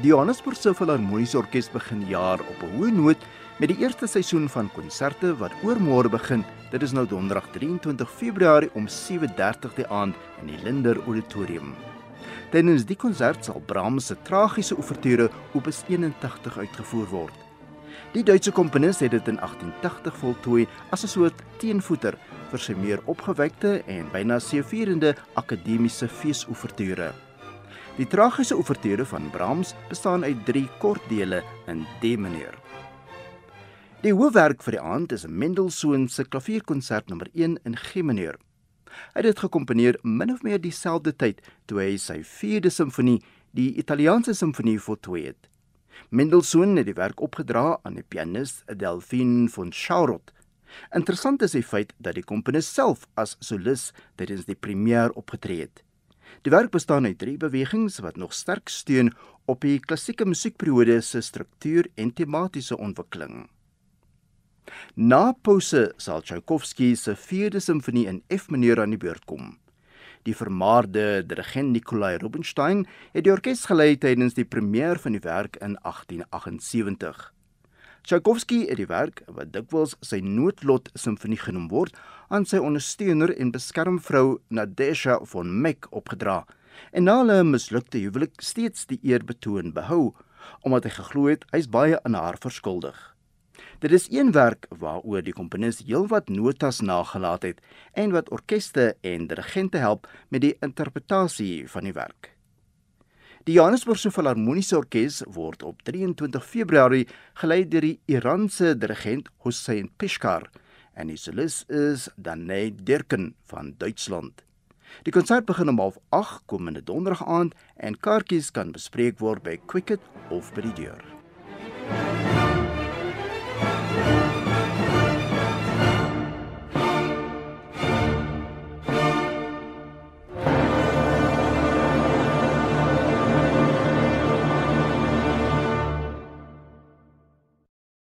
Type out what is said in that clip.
Die Johannesburgse Filharmoniese Orkees begin jaar op 'n hoë noot met die eerste seisoen van konserte wat oormôre begin. Dit is nou Donderdag 23 Februarie om 7:30 die aand in die Linder Auditorium. Tydens die konsert sal Brahms se tragiese ouverture Opus 81 uitgevoer word. Die Duitse komponis het dit in 1880 voltooi as 'n soort teenvoeter vir sy meer opgewekte en byna seëvierende akademiese feesouverture. Die tragiese ouverture van Brahms bestaan uit 3 kort dele in D mineur. Die hoofwerk vir die aand is Mendelssohn se klavierkonsert nommer 1 in G mineur. Hy het dit gekomponeer min of meer dieselfde tyd toe hy sy 4de simfonie, die Italiaanse simfonie, voltooi het. Mendelssohn het die werk opgedra aan die pianis Delphine von Schauroth. Interessant is die feit dat die komponis self as solis tydens die premier opgetree het. Die werk bestaan uit drie bewegings wat nog sterk steun op die klassieke musiekperiode se struktuur en tematiese ontwikkeling. Na pouse sal Tchaikovsky se 4de simfonie in F mineur aan die beurt kom. Die vermaarde dirigent Nikolai Rubinstein het die orkes gelei tydens die premier van die werk in 1878. Tchaikovsky het die werk, wat dikwels sy noodlot simfonie genoem word, aan sy ondersteuner en beskermvrou Nadezhda von Meck opgedra en na hulle mislukte huwelik steeds die eer betoon behou omdat hy geglo het hy's baie aan haar verskuldig. Dit is een werk waaroor die komponis heelwat notas nagelaat het en wat orkeste en dirigente help met die interpretasie van die werk. Die Johannesburgse Filharmoniese Orkees word op 23 Februarie gelei deur die Iranse dirigent Hossein Peshkar en die solis is Danay Derken van Duitsland. Die konsert begin om 08:30 komende donderdag aand en kaartjies kan bespreek word by Quicket of by die deur.